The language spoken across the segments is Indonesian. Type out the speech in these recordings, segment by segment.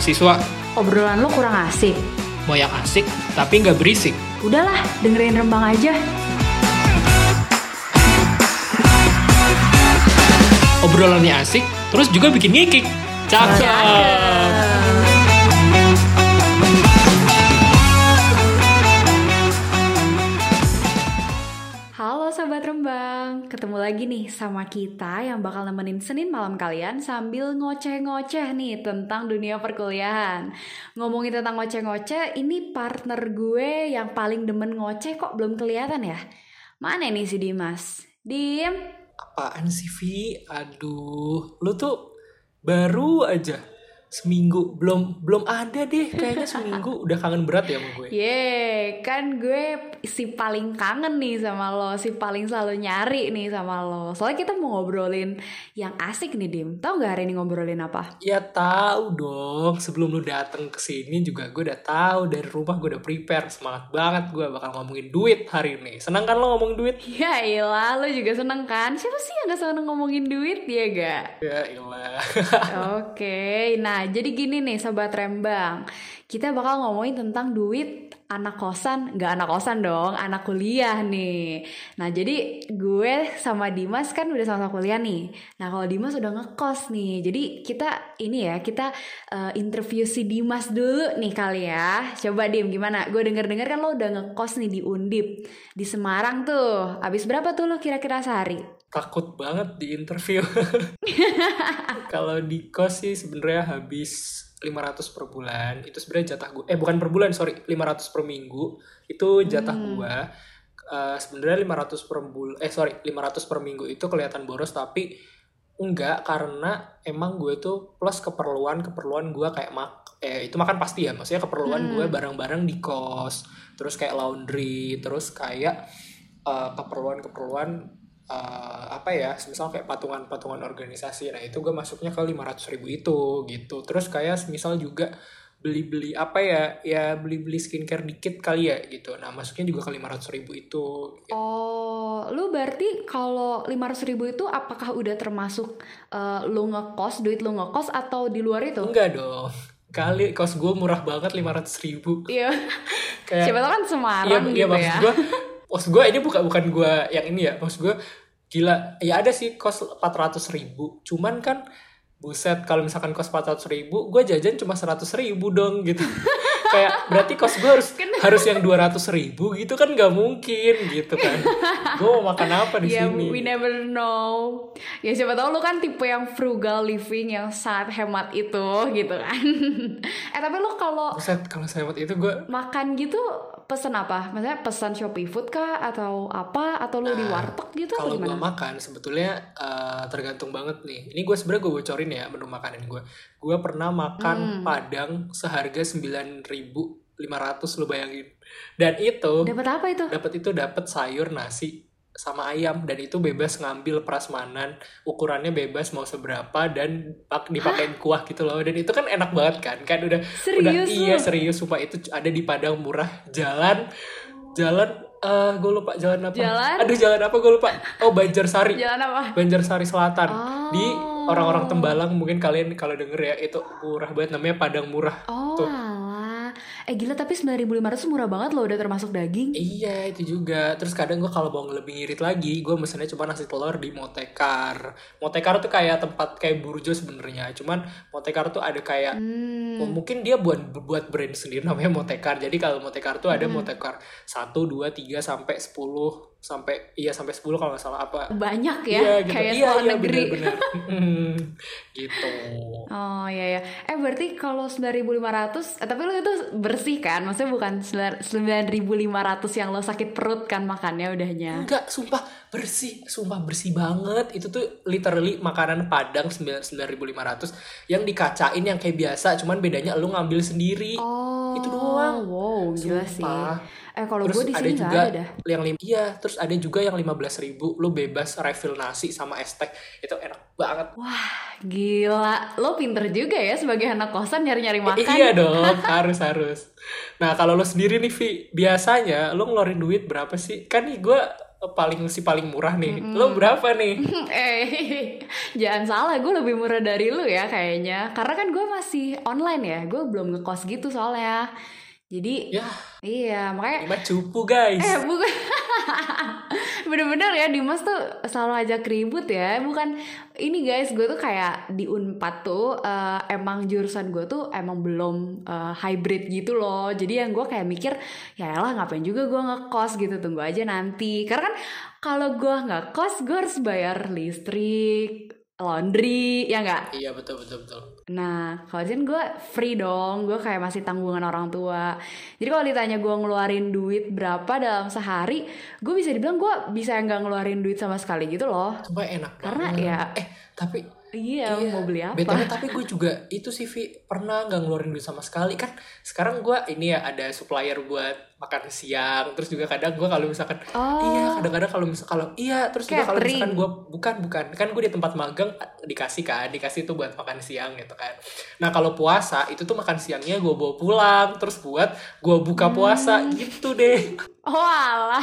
mahasiswa. Obrolan lo kurang asik. Mau yang asik, tapi nggak berisik. Udahlah, dengerin rembang aja. Obrolannya asik, terus juga bikin ngikik. Cakep. Halo Sobat Rembang, ketemu lagi nih sama kita yang bakal nemenin Senin malam kalian sambil ngoceh-ngoceh nih tentang dunia perkuliahan. Ngomongin tentang ngoceh-ngoceh, ini partner gue yang paling demen ngoceh kok belum kelihatan ya? Mana nih si Dimas? Dim? Apaan sih, Vi? Aduh, lu tuh baru aja seminggu belum belum ada deh kayaknya seminggu udah kangen berat ya sama gue. Ye, kan gue si paling kangen nih sama lo, si paling selalu nyari nih sama lo. Soalnya kita mau ngobrolin yang asik nih, Dim. Tahu gak hari ini ngobrolin apa? Ya tahu dong. Sebelum lu datang ke sini juga gue udah tahu dari rumah gue udah prepare semangat banget gue bakal ngomongin duit hari ini. Senang kan lo ngomongin duit? Ya ilah, lo juga seneng kan? Siapa sih yang gak seneng ngomongin duit, ya gak? Ya ilah. Oke, nah jadi gini nih Sobat Rembang. Kita bakal ngomongin tentang duit anak kosan. Gak anak kosan dong, anak kuliah nih. Nah jadi gue sama Dimas kan udah sama-sama kuliah nih. Nah kalau Dimas udah ngekos nih. Jadi kita ini ya, kita uh, interview si Dimas dulu nih kali ya. Coba Dim gimana? Gue denger-denger kan lo udah ngekos nih di Undip Di Semarang tuh. Abis berapa tuh lo kira-kira sehari? Takut banget di interview. Kalau di kos sih sebenarnya habis 500 per bulan. Itu sebenarnya jatah gue. Eh bukan per bulan, sorry. 500 per minggu. Itu jatah hmm. gue. Uh, sebenarnya 500 per bulan eh sorry 500 per minggu itu kelihatan boros tapi enggak karena emang gue tuh plus keperluan keperluan gue kayak mak eh itu makan pasti ya maksudnya keperluan hmm. gue barang-barang di kos terus kayak laundry terus kayak uh, keperluan keperluan uh, apa ya misal kayak patungan-patungan organisasi nah itu gue masuknya ke 500 ribu itu gitu. Terus kayak misal juga beli-beli apa ya ya beli-beli skincare dikit kali ya gitu. Nah masuknya juga ke 500 ribu itu gitu. oh lu berarti kalau 500 ribu itu apakah udah termasuk uh, lu ngekos duit lu ngekos atau di luar itu? Enggak dong. Kali kos gue murah banget 500 ribu. Iya. Kayak siapa tau kan Semarang iya, gitu iya, maksud ya. gue maksud gue ini bukan bukan gue yang ini ya. Maksud gue gila ya ada sih kos 400 ribu. Cuman kan buset kalau misalkan kos 400 ribu gue jajan cuma 100 ribu dong gitu. Kayak berarti kos gue harus harus yang 200 ribu gitu kan gak mungkin gitu kan. Gue mau makan apa di yeah, sini? we never know. Ya siapa tahu lu kan tipe yang frugal living yang sangat hemat itu gitu kan. Eh tapi lu kalau buset kalau hemat itu gue makan gitu pesen apa? Maksudnya pesan shopee food kah? Atau apa? Atau lu nah, di warteg gitu kalau gue makan sebetulnya uh, tergantung banget nih. Ini gue sebenarnya gue bocorin ya menu makanan gue gue pernah makan hmm. padang seharga sembilan ribu lima ratus lo bayangin. Dan itu dapat apa itu? Dapat itu dapat sayur nasi sama ayam dan itu bebas ngambil prasmanan. Ukurannya bebas mau seberapa dan pak dipakein kuah gitu loh. Dan itu kan enak banget kan? Kan udah serius udah iya serius. Supaya itu ada di Padang murah. Jalan jalan uh, gue lupa jalan apa. Jalan? Aduh jalan apa gue lupa. Oh Banjarsari. Jalan apa? Banjarsari Selatan. Oh. di orang-orang Tembalang mungkin kalian kalau denger ya itu murah banget. Namanya Padang Murah. Oh Tuh. Eh gila tapi 9500 murah banget loh udah termasuk daging. Iya itu juga. Terus kadang gue kalau mau lebih ngirit lagi, gue mesennya cuma nasi telur di Motekar. Motekar tuh kayak tempat kayak burjo sebenarnya. Cuman Motekar tuh ada kayak hmm. oh, mungkin dia buat buat brand sendiri namanya Motekar. Jadi kalau Motekar tuh ada hmm. Motekar 1 2 3 sampai 10 sampai iya sampai 10 kalau nggak salah apa? Banyak ya iya, gitu. kayak iya, iya, negeri. bener, bener. gitu. Oh iya ya eh berarti kalau 9.500 eh, tapi lo itu bersih kan? Maksudnya bukan 9.500 yang lo sakit perut kan makannya udahnya? Enggak sumpah bersih sumpah bersih banget itu tuh literally makanan padang 9.500 yang dikacain yang kayak biasa cuman bedanya lo ngambil sendiri oh itu doang wow gila sumpah. sih Eh kalau gue di sini juga ada dah. Yang iya, terus ada juga yang lima belas ribu, lu bebas refill nasi sama es teh, itu enak banget. Wah gila, lo pinter juga ya sebagai anak kosan nyari-nyari makan. iya dong, harus harus. Nah kalau lo sendiri nih Vi, biasanya lo ngeluarin duit berapa sih? Kan nih gue paling si paling murah nih. Mm -mm. Lo berapa nih? eh, jangan salah, gue lebih murah dari lu ya kayaknya. Karena kan gue masih online ya, gue belum ngekos gitu soalnya. Jadi, ya, iya makanya. Lima cupu guys. Eh bukan. Bener-bener ya Dimas tuh selalu ajak ribut ya. Bukan ini guys, gue tuh kayak di Unpad tuh uh, emang jurusan gue tuh emang belum uh, hybrid gitu loh. Jadi yang gue kayak mikir ya lah ngapain juga gue ngekos gitu tunggu aja nanti. Karena kan kalau gue nggak kos gue harus bayar listrik, laundry ya nggak iya betul betul betul nah kalau di gue free dong gue kayak masih tanggungan orang tua jadi kalau ditanya gue ngeluarin duit berapa dalam sehari gue bisa dibilang gue bisa nggak ngeluarin duit sama sekali gitu loh Sumpah enak karena banget. ya eh tapi Iya, iya, mau beli apa? Betulnya tapi gue juga itu sih Vi pernah nggak ngeluarin duit sama sekali kan. Sekarang gue ini ya ada supplier buat makan siang. Terus juga kadang gue kalau misalkan oh. iya kadang-kadang kalau misal kalau iya terus juga kalau misalkan gue bukan bukan kan gue di tempat magang dikasih kan dikasih tuh buat makan siang gitu kan. Nah kalau puasa itu tuh makan siangnya gue bawa pulang terus buat gue buka puasa hmm. gitu deh. Oh alah,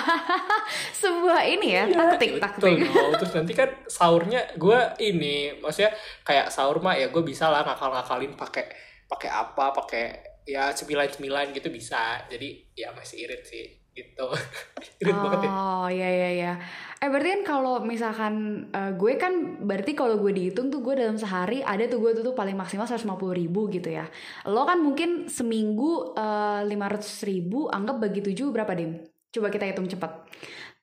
sebuah ini ya, ya taktik taktik. Betul, terus nanti kan sahurnya gue ini, maksudnya kayak sahur mah ya gue bisa lah ngakal-ngakalin pakai pakai apa, pakai ya cemilan-cemilan gitu bisa. Jadi ya masih irit sih gitu. irit oh, banget ya. Oh iya iya iya. Eh berarti kan kalau misalkan uh, gue kan berarti kalau gue dihitung tuh gue dalam sehari ada tuh gue tuh, tuh paling maksimal 150 ribu gitu ya. Lo kan mungkin seminggu uh, 500 ribu anggap bagi tujuh berapa dim? Coba kita hitung cepat.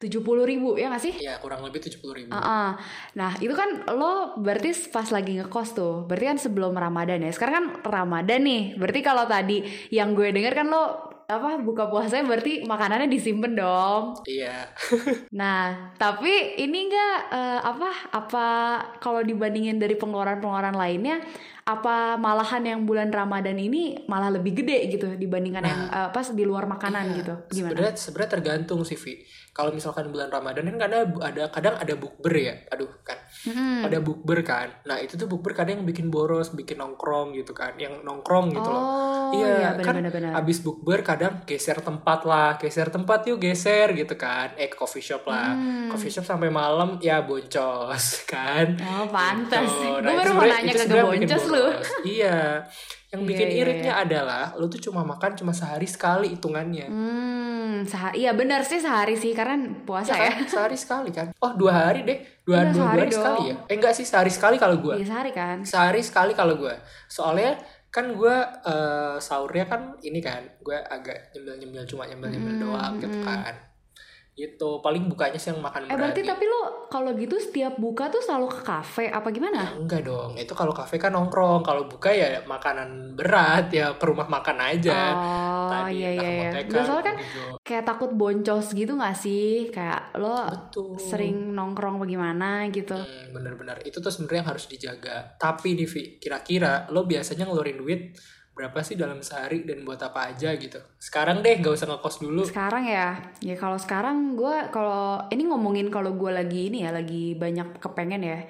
70 ribu ya gak sih? Iya kurang lebih 70 ribu. Uh -uh. Nah itu kan lo berarti pas lagi ngekos tuh. Berarti kan sebelum Ramadan ya. Sekarang kan Ramadan nih. Berarti kalau tadi yang gue denger kan lo apa buka puasanya berarti makanannya disimpan dong. Iya. nah, tapi ini enggak uh, apa apa kalau dibandingin dari pengeluaran-pengeluaran lainnya apa malahan yang bulan Ramadan ini malah lebih gede gitu dibandingkan nah, yang uh, pas di luar makanan iya, gitu. Gimana? Sebenarnya sebenarnya tergantung sih, Vi kalau misalkan bulan Ramadan kan kadang ada kadang ada bukber ya. Aduh kan. Hmm. ada bukber kan. Nah itu tuh bukber kadang yang bikin boros bikin nongkrong gitu kan. Yang nongkrong gitu oh, loh iya, iya kan bener, bener. abis bukber kadang geser tempat lah. Geser tempat yuk geser gitu kan. Eh coffee shop lah. Hmm. coffee shop sampai malam ya boncos kan. Oh pantas gitu. nah, gue baru mau nanya ke boncos lu iya yang iya, bikin yeah, iritnya yeah. adalah lu tuh cuma makan cuma sehari sekali hitungannya. Hmm, sehari. Iya benar sih sehari sih karena puasa ya. ya. Kan? Sehari sekali kan. Oh, dua hari deh. Dua, dua, dua hari sekali ya. Eh enggak sih sehari sekali kalau gua. Iya, sehari kan. Sehari sekali kalau gua. Soalnya kan gue uh, sahurnya kan ini kan gue agak nyemil nyemil cuma nyemil nyemil hmm, doang gitu hmm. kan gitu. Paling bukanya sih yang makan eh berarti tapi lo kalau gitu setiap buka tuh selalu ke kafe apa gimana? Ya, enggak dong. Itu kalau kafe kan nongkrong. Kalau buka ya makanan berat. Ya ke rumah makan aja. Oh Tadi, iya iya iya. Gak soalnya kan gitu. kayak takut boncos gitu gak sih? Kayak lo Betul. sering nongkrong bagaimana gitu? Hmm, bener-bener itu tuh sebenarnya yang harus dijaga. Tapi Divi kira-kira lo biasanya ngeluarin duit berapa sih dalam sehari dan buat apa aja gitu. Sekarang deh gak usah ngekos dulu. Sekarang ya ya kalau sekarang gue kalau ini ngomongin kalau gue lagi ini ya lagi banyak kepengen ya.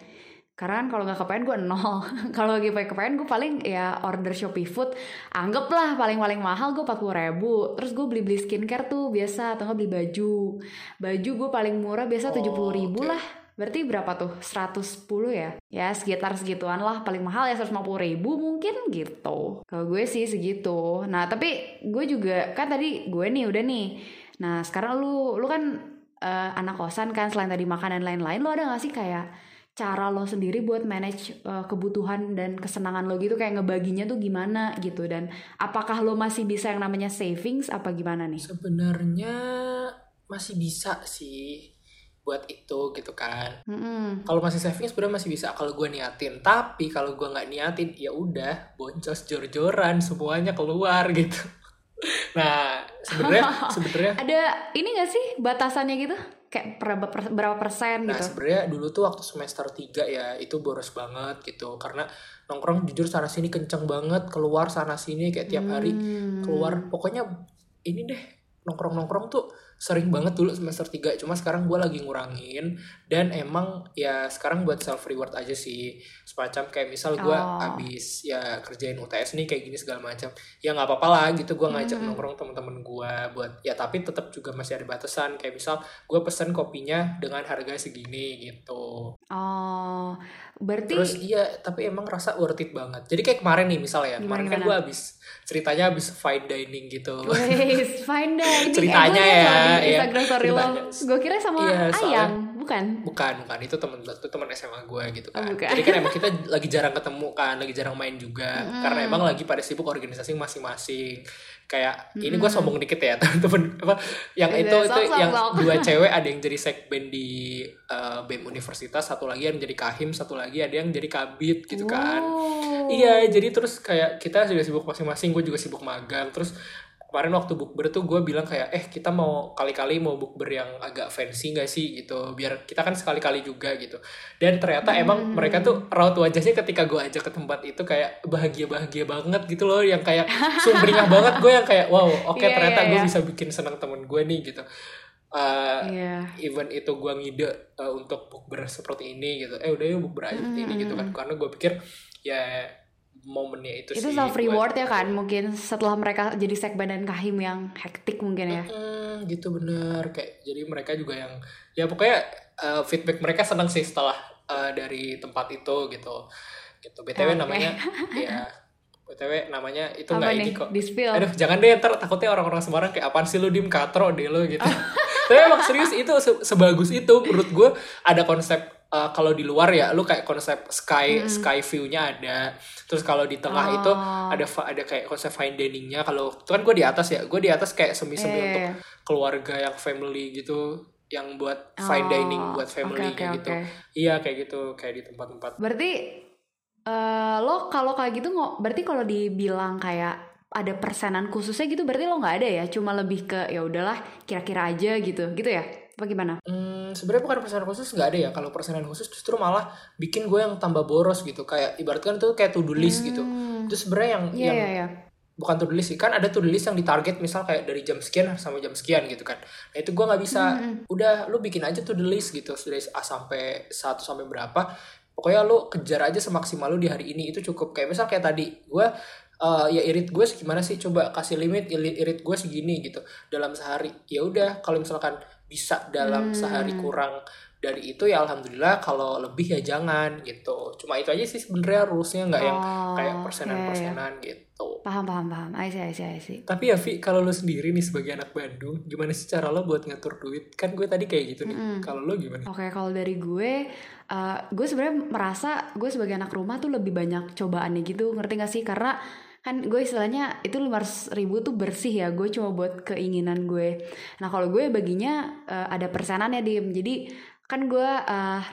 Karena kan kalau nggak kepengen gue nol. Kalau lagi pengen kepengen gue paling ya order shopee food. Anggaplah paling paling mahal gue empat puluh ribu. Terus gue beli beli skincare tuh biasa atau nggak beli baju. Baju gue paling murah biasa tujuh puluh ribu okay. lah Berarti berapa tuh? 110 ya? Ya sekitar segituan lah. Paling mahal ya 150 ribu mungkin gitu. Kalau gue sih segitu. Nah tapi gue juga kan tadi gue nih udah nih. Nah sekarang lu lu kan uh, anak kosan kan selain tadi makan dan lain-lain. Lu ada gak sih kayak cara lo sendiri buat manage uh, kebutuhan dan kesenangan lo gitu kayak ngebaginya tuh gimana gitu dan apakah lo masih bisa yang namanya savings apa gimana nih? Sebenarnya masih bisa sih buat itu gitu kan. Mm-hmm. Kalau masih saving sebenarnya masih bisa kalau gue niatin. Tapi kalau gue nggak niatin ya udah boncos jor-joran semuanya keluar gitu. nah sebenarnya sebenarnya ada ini gak sih batasannya gitu? Kayak berapa, berapa persen nah, gitu? Nah sebenarnya dulu tuh waktu semester 3 ya itu boros banget gitu karena nongkrong jujur sana sini kenceng banget keluar sana sini kayak tiap hari hmm. keluar pokoknya ini deh nongkrong-nongkrong tuh sering banget dulu semester 3 cuma sekarang gue lagi ngurangin dan emang ya sekarang buat self reward aja sih. Semacam kayak misal gue Oh. abis ya kerjain UTS nih kayak gini segala macam ya nggak apa-apa lah gitu. Gue ngajak Hmm. nongkrong temen-temen gue buat ya tapi tetap juga masih ada batasan. Kayak misal gue pesen kopinya dengan harga segini gitu. Oh, berarti terus iya tapi emang rasa worth it banget jadi kayak kemarin nih misalnya Gimana, kemarin kan gue abis ceritanya abis fine dining gitu Wes, fine dining. Ceritanya eh, gue liat ya, iya. Instagram story lo. Ceritanya. Gue kira sama Iya, ayam, bukan? bukan bukan itu teman itu teman SMA gue gitu kan Oh, bukan. jadi kan emang kita lagi jarang ketemu kan lagi jarang main juga karena emang lagi pada sibuk organisasi masing-masing kayak ini gue sombong dikit ya temen-temen apa yang Iya, itu itu sok, yang sok. dua cewek ada yang jadi sekben di eh, BEM universitas satu lagi yang jadi kahim satu lagi ada yang jadi kabit gitu kan Oh. Iya, jadi terus kayak kita sudah sibuk masing-masing, gue juga sibuk magang. Terus kemarin waktu bukber tuh gue bilang kayak, eh kita mau kali-kali mau bukber yang agak fancy gak sih gitu, biar kita kan sekali-kali juga gitu. Dan ternyata emang mereka tuh raut wajahnya ketika gue ajak ke tempat itu kayak bahagia-bahagia banget gitu loh, yang kayak sumringah banget gue yang kayak, wow oke Iya, ternyata iya, gue iya. bisa bikin senang temen gue nih gitu. Eh, Iya. even itu gue ngide uh, untuk bukber seperti ini gitu eh udah yuk bukber aja seperti ini gitu kan karena gue pikir ya momennya itu, Itu sih self buat- reward ya kan? Mungkin setelah mereka jadi sekben dan kahim yang hektik mungkin ya. Hmm, gitu bener kayak jadi mereka juga yang ya pokoknya uh, feedback mereka senang sih setelah uh, dari tempat itu gitu gitu btw Oke. namanya ya btw namanya itu Apa nggak ini kok Di spill. Aduh, jangan deh ntar takutnya orang-orang Semarang kayak apaan sih lu dim katro deh lu gitu. Tapi emang serius itu se- sebagus itu menurut gue ada konsep uh, kalau di luar ya lu kayak konsep sky sky view-nya ada. Terus kalau di tengah Oh. itu ada ada kayak konsep fine dining-nya. Kalau itu kan gue di atas ya, gue di atas kayak semi-semi Iya, untuk iya. keluarga yang family gitu yang buat fine Oh, dining buat family oke, kayak gitu. oke. Iya kayak gitu kayak di tempat-tempat Berarti eh, lo kalau kayak gitu nggak berarti kalau dibilang kayak ada persenan khususnya gitu berarti lo nggak ada ya cuma lebih ke ya udahlah kira-kira aja gitu gitu ya apa gimana Hmm, sebenarnya bukan persenan khusus nggak ada ya. Kalau persenan khusus justru malah bikin gue yang tambah boros gitu. Kayak ibaratkan itu kayak to do list gitu. Hmm. Itu sebenarnya yang Iya yang iya iya. bukan to do list sih. Kan ada to do list yang ditarget misal kayak dari jam sekian sampai jam sekian gitu kan. Nah, itu gue nggak bisa. Hmm, Udah lu bikin aja to do list gitu dari A sampai 1 sampai berapa. Pokoknya lu kejar aja semaksimal lu di hari ini itu cukup. Kayak misal kayak tadi gue eh, ya irit gue gimana sih coba kasih limit irit gue segini gitu dalam sehari ya udah kalau misalkan bisa dalam Hmm. sehari kurang dari itu ya alhamdulillah kalau lebih ya jangan gitu cuma itu aja sih sebenarnya rulesnya nggak yang Oh, kayak iya, iya. persenan-persenan gitu paham paham paham I see I see I see tapi ya Vi kalau lu sendiri nih sebagai anak Bandung gimana sih cara lo buat ngatur duit kan gue tadi kayak gitu nih Mm-mm. kalau lo gimana Oke, kalau dari gue, uh, gue sebenarnya merasa gue sebagai anak rumah tuh lebih banyak cobaannya gitu, ngerti gak sih? Karena kan gue istilahnya itu 500 ribu tuh bersih ya, gue cuma buat keinginan gue. Nah kalau gue baginya uh, ada persenannya dim, jadi kan gue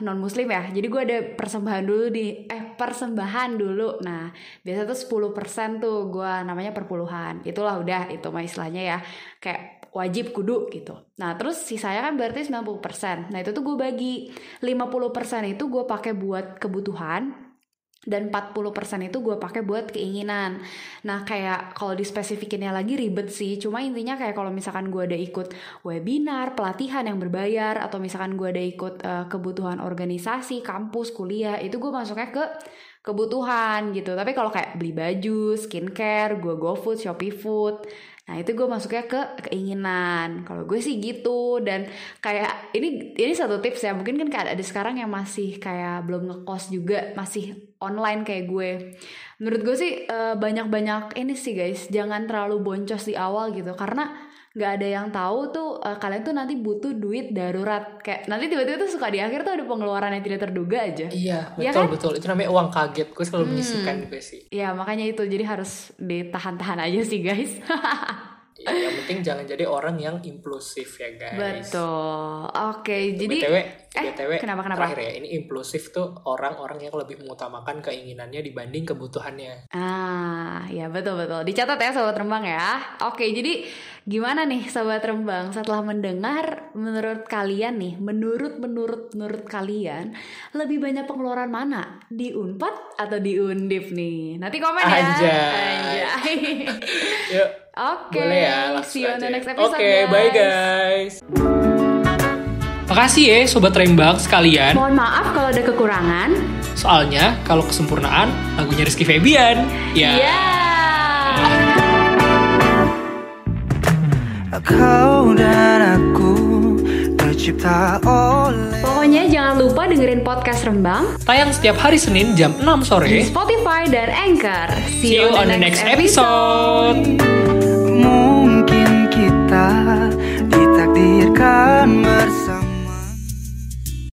non muslim ya, jadi gue ada persembahan dulu di eh persembahan dulu. Nah biasa tuh 10% tuh gue namanya perpuluhan, itulah udah itu mah istilahnya ya kayak wajib kudu gitu. Nah, terus sisanya kan berarti 90%. Nah, itu tuh gue bagi 50% itu gue pakai buat kebutuhan dan 40% itu gue pakai buat keinginan. Nah, kayak kalau dispesifikinnya lagi ribet sih. Cuma intinya kayak kalau misalkan gue ada ikut webinar, pelatihan yang berbayar atau misalkan gue ada ikut eh, kebutuhan organisasi, kampus, kuliah, itu gue masuknya ke kebutuhan gitu. Tapi kalau kayak beli baju, skincare, gue GoFood, Shopee Food, Nah itu gue masuknya ke keinginan. Kalau gue sih gitu dan kayak ini ini satu tips ya. Mungkin kan kayak ada sekarang yang masih kayak belum ngekos juga, masih online kayak gue. Menurut gue sih eh, banyak-banyak ini sih guys. Jangan terlalu boncos di awal gitu karena nggak ada yang tahu tuh eh, kalian tuh nanti butuh duit darurat kayak nanti tiba-tiba tuh suka di akhir tuh ada pengeluaran yang tidak terduga aja. iya Iya betul kan? betul itu namanya uang kaget gue selalu Hmm. menyisihkan gue sih Ya makanya itu jadi harus ditahan-tahan aja sih guys. ya, yang penting jangan jadi orang yang impulsif ya guys Betul. Oke, jadi btw eh, btw kenapa, kenapa? terakhir ya ini impulsif tuh orang-orang yang lebih mengutamakan keinginannya dibanding kebutuhannya Ah, ya betul betul. Dicatat ya sobat rembang ya. Oke, jadi gimana nih sobat rembang setelah mendengar menurut kalian nih, menurut menurut menurut kalian lebih banyak pengeluaran mana di Unpad atau di Undip nih? Nanti komen ya. Anjay. Anjay. yuk Oke. Boleh ya, See you on the next episode. Oke, bye guys. Makasih ya Sobat Rembang sekalian. Mohon maaf kalau ada kekurangan. Soalnya kalau kesempurnaan lagunya Rizky Febian. Ya. Ya. Kau dan aku tercipta oleh Pokoknya jangan lupa dengerin podcast Rembang Tayang setiap hari Senin jam 6 di sore. Spotify dan Anchor. See you on the next episode. akan bersama